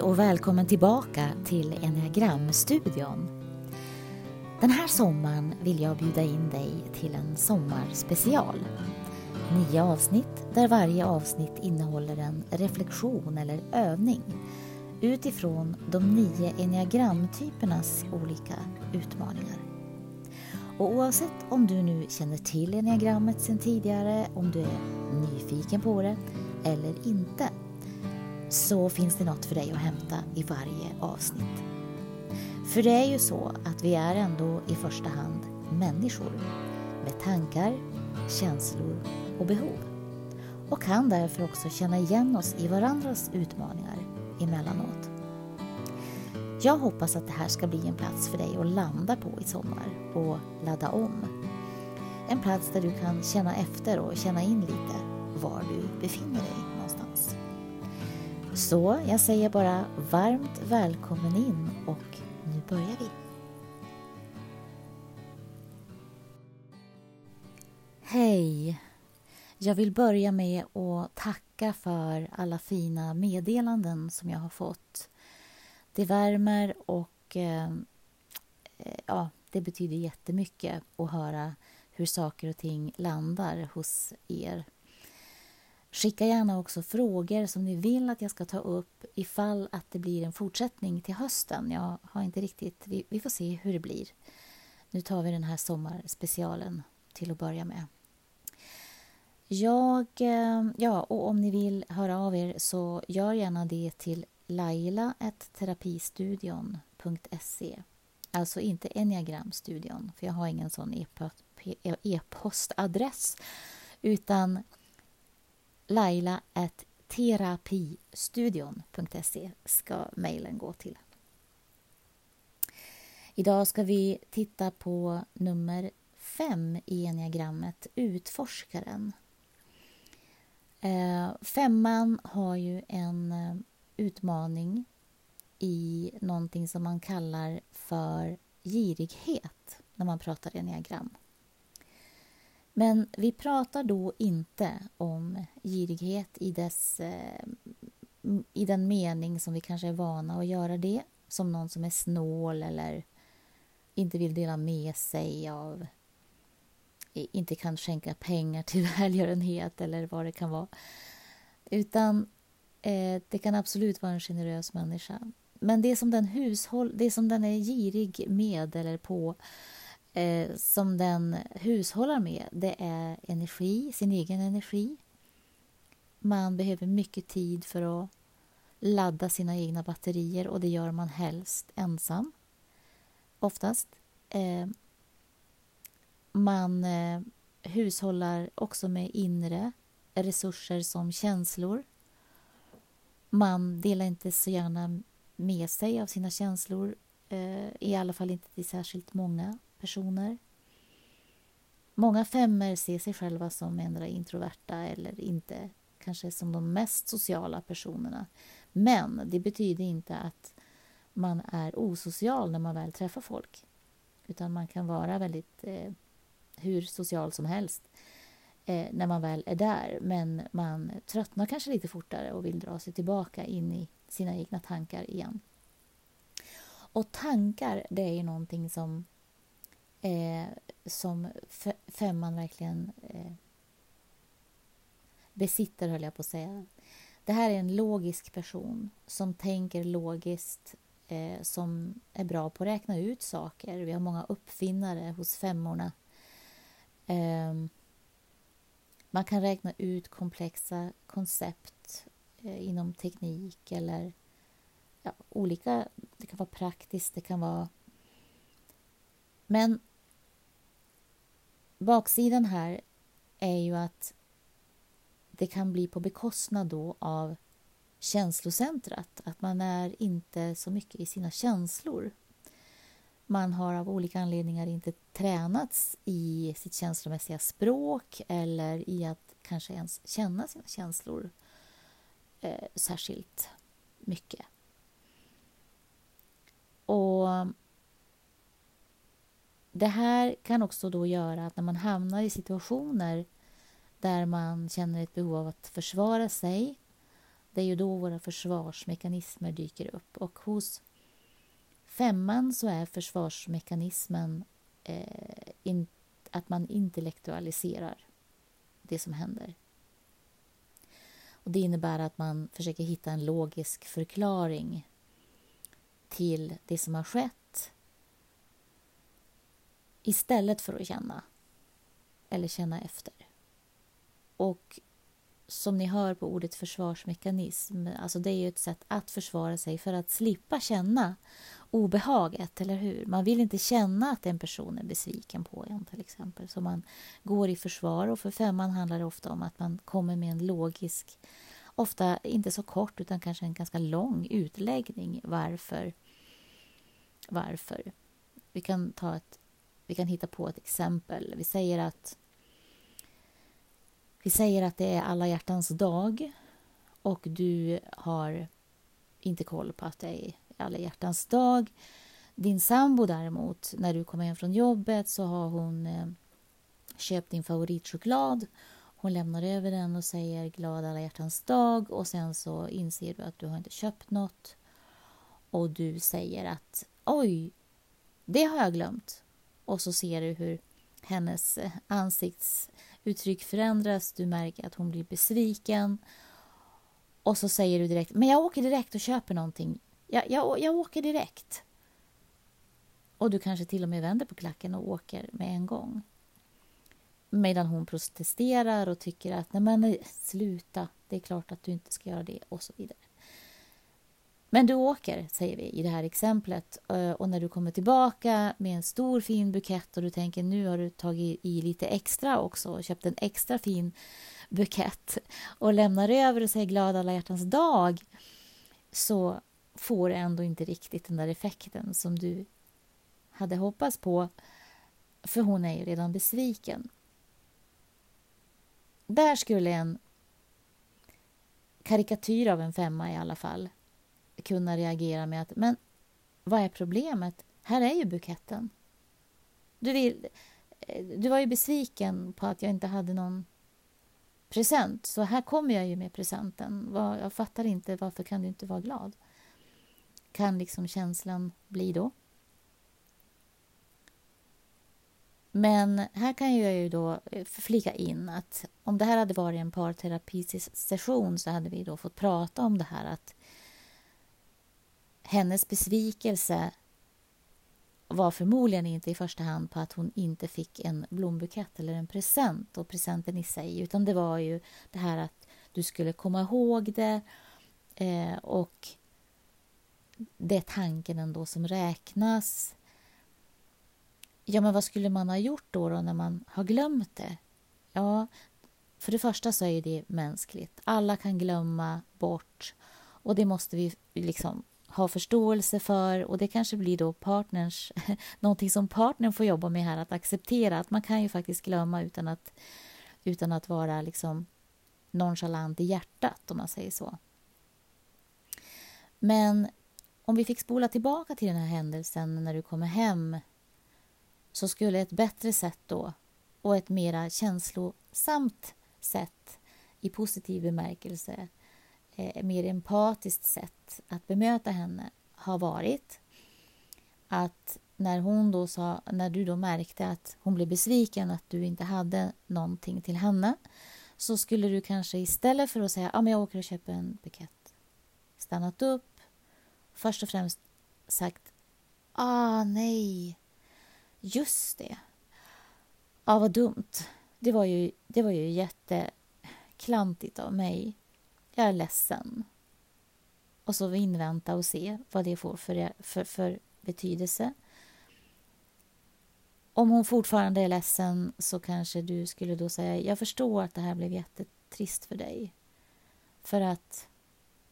Hej och välkommen tillbaka till Enneagramstudion. Den här sommaren vill jag bjuda in dig till en sommarspecial. Nio avsnitt där varje avsnitt innehåller en reflektion eller övning utifrån de nio enneagramtypernas olika utmaningar. Och oavsett om du nu känner till enneagrammet sedan tidigare, om du är nyfiken på det eller inte så finns det något för dig att hämta i varje avsnitt. För det är ju så att vi är ändå i första hand människor med tankar, känslor och behov och kan därför också känna igen oss i varandras utmaningar emellanåt. Jag hoppas att det här ska bli en plats för dig att landa på i sommar och ladda om. En plats där du kan känna efter och känna in lite var du befinner dig någonstans. Så jag säger bara varmt välkommen in och nu börjar vi. Hej! Jag vill börja med att tacka för alla fina meddelanden som jag har fått. Det värmer och eh, eh ja, det betyder jättemycket att höra hur saker och ting landar hos er. Skicka gärna också frågor som ni vill att jag ska ta upp ifall att det blir en fortsättning till hösten. Jag har inte riktigt... Vi, vi får se hur det blir. Nu tar vi den här sommarspecialen till att börja med. Jag, eh, ja, och om ni vill höra av er så gör gärna det till laila.terapistudion.se Alltså inte enneagramstudion, för jag har ingen sån e-, e-, e-postadress utan laila.terapistudion.se ska mejlen gå till. Idag ska vi titta på nummer fem i enneagrammet, Utforskaren. Eh, femman har ju en eh, utmaning i någonting som man kallar för girighet när man pratar enneagram. Men vi pratar då inte om girighet i, dess, eh, i den mening som vi kanske är vana att göra det. Som någon som är snål eller inte vill dela med sig av inte kan skänka pengar till välgörenhet eller vad det kan vara. Utan eh, det kan absolut vara en generös människa. Men det som den hushåll, det som den är girig med eller på eh, som den hushållar med, det är energi, sin egen energi. Man behöver mycket tid för att ladda sina egna batterier och det gör man helst ensam. Oftast. Eh, man eh, hushållar också med inre resurser som känslor. Man delar inte så gärna med sig av sina känslor, eh, i alla fall inte till särskilt många personer. Många femmer ser sig själva som ändra introverta eller inte kanske som de mest sociala personerna. Men det betyder inte att man är osocial när man väl träffar folk. Utan man kan vara väldigt eh, hur social som helst eh, när man väl är där. Men man tröttnar kanske lite fortare och vill dra sig tillbaka in i sina egna tankar igen. Och tankar, det är ju någonting som eh, som femman verkligen eh, besitter, höll jag på att säga. Det här är en logisk person som tänker logiskt, eh, som är bra på att räkna ut saker. Vi har många uppfinnare hos femmorna. Eh, man kan räkna ut komplexa koncept eh, inom teknik eller ja, olika... Det kan vara praktiskt, det kan vara... Men baksidan här är ju att det kan bli på bekostnad då av känslocentrat. Att man är inte så mycket i sina känslor. Man har av olika anledningar inte tränats i sitt känslomässiga språk eller i att kanske ens känna sina känslor eh, särskilt mycket. Och det här kan också då göra att när man hamnar i situationer där man känner ett behov av att försvara sig det är ju då våra försvarsmekanismer dyker upp. Och hos femman så är försvarsmekanismen eh, in, att man intellektualiserar det som händer. Och Det innebär att man försöker hitta en logisk förklaring till det som har skett istället för att känna eller känna efter. Och som ni hör på ordet försvarsmekanism, alltså det är ju ett sätt att försvara sig för att slippa känna obehaget, eller hur? Man vill inte känna att en person är besviken på en till exempel. Så man går i försvar och för femman handlar det ofta om att man kommer med en logisk, ofta inte så kort utan kanske en ganska lång utläggning varför. Varför. Vi kan ta ett, vi kan hitta på ett exempel. Vi säger att vi säger att det är alla hjärtans dag och du har inte koll på att det är alla hjärtans dag. Din sambo däremot, när du kommer hem från jobbet så har hon eh, köpt din favoritchoklad. Hon lämnar över den och säger glad alla hjärtans dag och sen så inser du att du har inte köpt något. Och du säger att oj, det har jag glömt. Och så ser du hur hennes ansiktsuttryck förändras. Du märker att hon blir besviken. Och så säger du direkt, men jag åker direkt och köper någonting. Jag, jag, jag åker direkt. Och du kanske till och med vänder på klacken och åker med en gång. Medan hon protesterar och tycker att nej men eh, sluta, det är klart att du inte ska göra det och så vidare. Men du åker, säger vi i det här exemplet. Eh, och när du kommer tillbaka med en stor fin bukett och du tänker nu har du tagit i lite extra också och köpt en extra fin bukett och lämnar över och säger glad alla hjärtans dag så får du ändå inte riktigt den där effekten som du hade hoppats på för hon är ju redan besviken. Där skulle en karikatyr av en femma i alla fall kunna reagera med att men vad är problemet? Här är ju buketten. Du, vill, eh, du var ju besviken på att jag inte hade någon present så här kommer jag ju med presenten. Jag fattar inte varför kan du inte vara glad? Kan liksom känslan bli då. Men här kan jag ju då eh, flika in att om det här hade varit en parterapisession så hade vi då fått prata om det här att hennes besvikelse var förmodligen inte i första hand på att hon inte fick en blombukett eller en present och presenten i sig utan det var ju det här att du skulle komma ihåg det eh, och det är tanken ändå som räknas. Ja, men vad skulle man ha gjort då, då när man har glömt det? Ja, för det första så är det mänskligt. Alla kan glömma bort och det måste vi liksom ha förståelse för och det kanske blir då partners, någonting som partnern får jobba med här, att acceptera att man kan ju faktiskt glömma utan att, utan att vara liksom nonchalant i hjärtat om man säger så. Men om vi fick spola tillbaka till den här händelsen när du kommer hem så skulle ett bättre sätt då och ett mera känslosamt sätt i positiv bemärkelse eh, mer empatiskt sätt att bemöta henne har varit att när hon då sa, när du då märkte att hon blev besviken att du inte hade någonting till henne så skulle du kanske istället för att säga att ah, jag åker och köper en bukett stannat upp först och främst sagt ah nej just det. Ah vad dumt. Det var ju, det var ju jätteklantigt av mig jag är ledsen. Och så invänta och se vad det får för, för, för betydelse. Om hon fortfarande är ledsen så kanske du skulle då säga jag förstår att det här blev jättetrist för dig. För att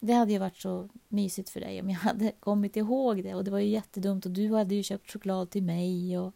det hade ju varit så mysigt för dig om jag hade kommit ihåg det och det var ju jättedumt och du hade ju köpt choklad till mig. Och...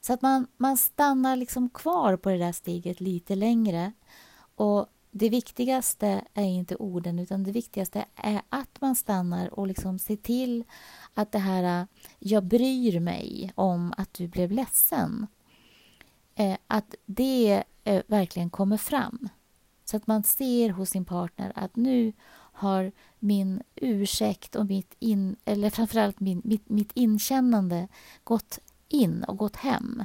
Så att man, man stannar liksom kvar på det där steget lite längre. Och det viktigaste är inte orden utan det viktigaste är att man stannar och liksom ser till att det här äh, jag bryr mig om att du blev ledsen äh, att det äh, verkligen kommer fram. Så att man ser hos sin partner att nu har min ursäkt och mitt in, eller framförallt min, mitt, mitt inkännande gått in och gått hem.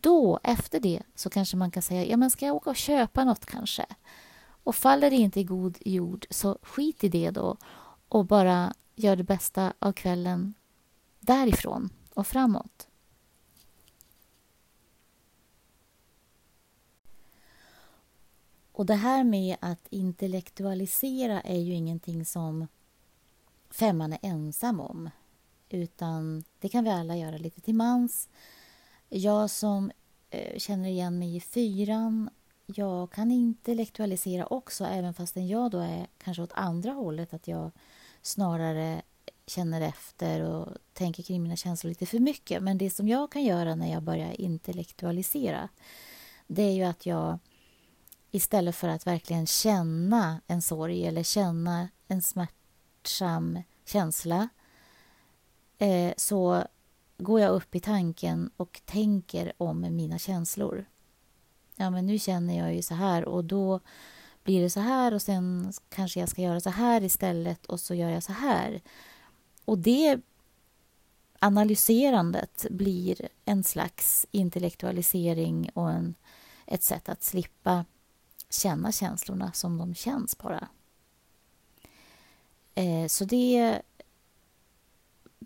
Då, efter det, så kanske man kan säga, ja men ska jag åka och köpa något kanske? Och faller det inte i god jord, så skit i det då och bara gör det bästa av kvällen därifrån och framåt. Och det här med att intellektualisera är ju ingenting som femman är ensam om. Utan det kan vi alla göra lite till mans. Jag som eh, känner igen mig i fyran, jag kan intellektualisera också även fastän jag då är kanske åt andra hållet, att jag snarare känner efter och tänker kring mina känslor lite för mycket. Men det som jag kan göra när jag börjar intellektualisera, det är ju att jag istället för att verkligen känna en sorg eller känna en smärtsam känsla eh, så går jag upp i tanken och tänker om mina känslor. Ja, men nu känner jag ju så här och då blir det så här och sen kanske jag ska göra så här istället och så gör jag så här. Och det analyserandet blir en slags intellektualisering och en, ett sätt att slippa känna känslorna som de känns bara. Eh, så det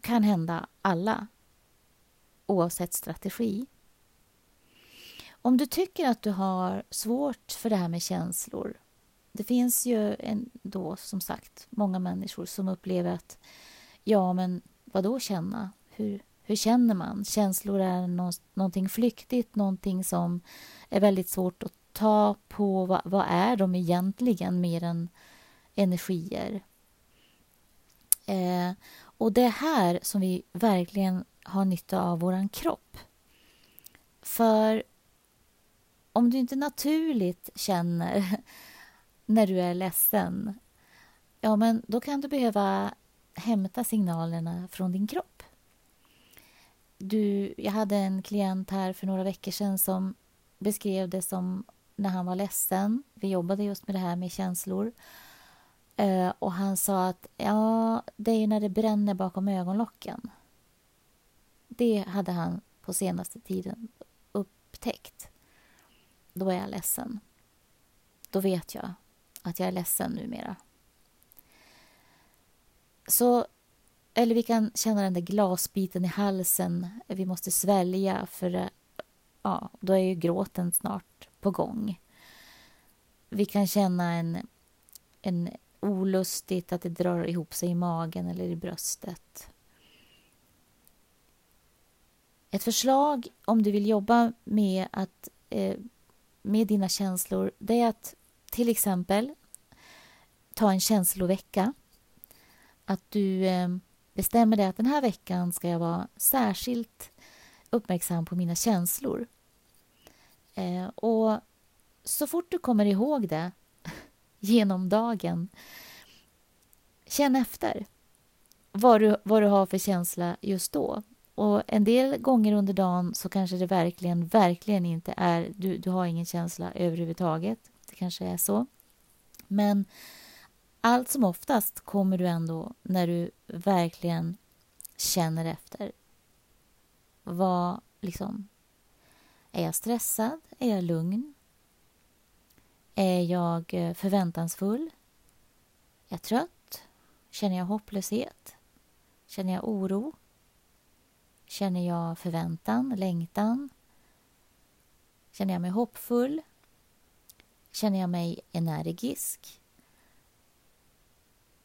kan hända alla, oavsett strategi. Om du tycker att du har svårt för det här med känslor det finns ju ändå, som sagt, många människor som upplever att ja, men vad då känna? Hur, hur känner man? Känslor är nå någonting flyktigt, någonting som är väldigt svårt att ta på. Vad, vad är de egentligen mer än energier? Eh, och det är här som vi verkligen har nytta av vår kropp. För om du inte naturligt känner när du är ledsen, ja, men då kan du behöva hämta signalerna från din kropp. Du, jag hade en klient här för några veckor sedan som beskrev det som när han var ledsen. Vi jobbade just med det här med känslor. Eh, och han sa att ja, det är när det bränner bakom ögonlocken. Det hade han på senaste tiden upptäckt. Då är jag ledsen. Då vet jag att jag är ledsen numera. Så, eller vi kan känna den där glasbiten i halsen vi måste svälja för eh, ja, då är ju gråten snart på gång. Vi kan känna en, en olustigt att det drar ihop sig i magen eller i bröstet. Ett förslag om du vill jobba med, att, eh, med dina känslor det är att till exempel ta en känslovecka. Att du eh, bestämmer dig att den här veckan ska jag vara särskilt uppmärksam på mina känslor. Eh, och så fort du kommer ihåg det genom dagen, känn efter vad du, vad du har för känsla just då. Och En del gånger under dagen så kanske det verkligen, verkligen inte är... Du, du har ingen känsla överhuvudtaget. Det kanske är så. Men allt som oftast kommer du ändå när du verkligen känner efter. Vad liksom... Är jag stressad? Är jag lugn? Är jag eh, förväntansfull? Är jag trött? Känner jag hopplöshet? Känner jag oro? Känner jag förväntan, längtan? Känner jag mig hoppfull? Känner jag mig energisk?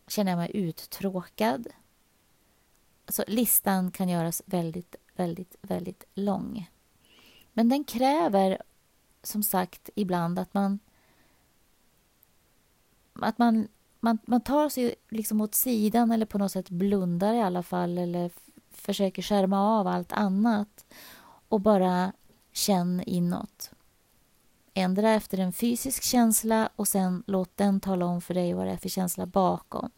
Känner jag mig uttråkad? Alltså, listan kan göras väldigt, väldigt, väldigt lång. Men den kräver som sagt ibland att man att man, man, man tar sig liksom åt sidan eller på något sätt blundar i alla fall eller försöker skärma av allt annat och bara känn inåt. Ändra efter en fysisk känsla och sen låt den tala om för dig vad det är för känsla bakom.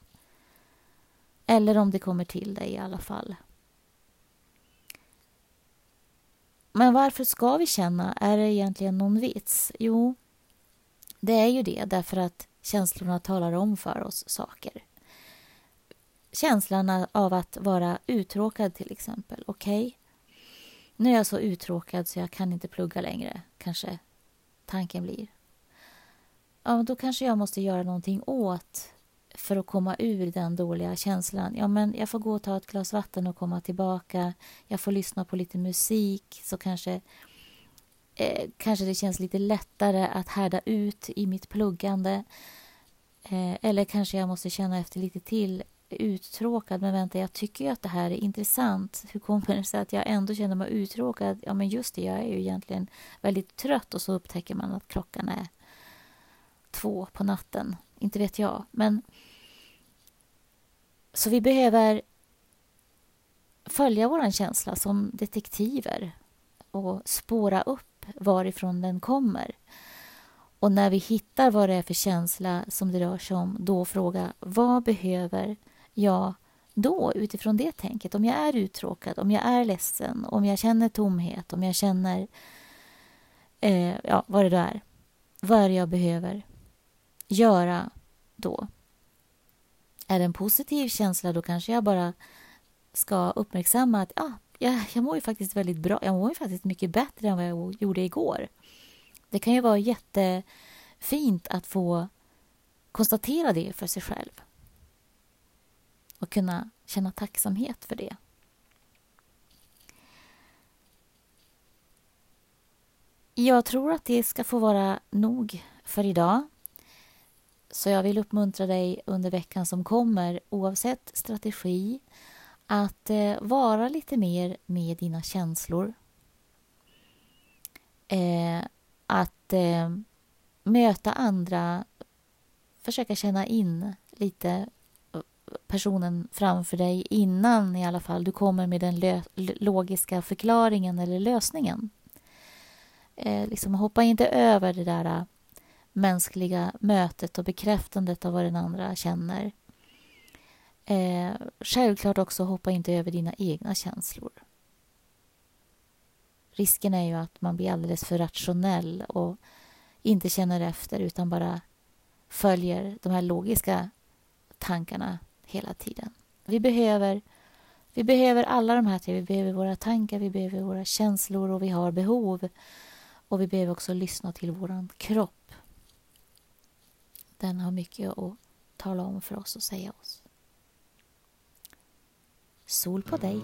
Eller om det kommer till dig i alla fall. Men varför ska vi känna? Är det egentligen någon vits? Jo, det är ju det därför att känslorna talar om för oss saker. Känslan av att vara uttråkad till exempel. Okej, okay. nu är jag så uttråkad så jag kan inte plugga längre, kanske tanken blir. Ja, då kanske jag måste göra någonting åt för att komma ur den dåliga känslan. Ja, men jag får gå och ta ett glas vatten och komma tillbaka. Jag får lyssna på lite musik så kanske eh, kanske det känns lite lättare att härda ut i mitt pluggande. Eh, eller kanske jag måste känna efter lite till uttråkad, men vänta, jag tycker ju att det här är intressant. Hur kommer det sig att jag ändå känner mig uttråkad? Ja, men just det, jag är ju egentligen väldigt trött och så upptäcker man att klockan är två på natten. Inte vet jag, men så vi behöver följa vår känsla som detektiver och spåra upp varifrån den kommer. Och när vi hittar vad det är för känsla som det rör sig om, då fråga vad behöver jag då utifrån det tänket? Om jag är uttråkad, om jag är ledsen, om jag känner tomhet, om jag känner eh, ja, vad det då är. Vad är det jag behöver göra då? Är det en positiv känsla då kanske jag bara ska uppmärksamma att ah, jag, jag mår ju faktiskt väldigt bra. Jag mår ju faktiskt mycket bättre än vad jag gjorde igår. Det kan ju vara jättefint att få konstatera det för sig själv och kunna känna tacksamhet för det. Jag tror att det ska få vara nog för idag. Så jag vill uppmuntra dig under veckan som kommer, oavsett strategi, att eh, vara lite mer med dina känslor. Eh, att eh, möta andra, försöka känna in lite personen framför dig innan i alla fall du kommer med den logiska förklaringen eller lösningen. Eh, liksom hoppa inte över det där äh, mänskliga mötet och bekräftandet av vad den andra känner. Eh, självklart också hoppa inte över dina egna känslor. Risken är ju att man blir alldeles för rationell och inte känner efter utan bara följer de här logiska tankarna hela tiden. Vi behöver, vi behöver alla de här tre. Vi behöver våra tankar, vi behöver våra känslor och vi har behov. Och vi behöver också lyssna till vår kropp. Den har mycket att tala om för oss och säga oss. Sol på dig.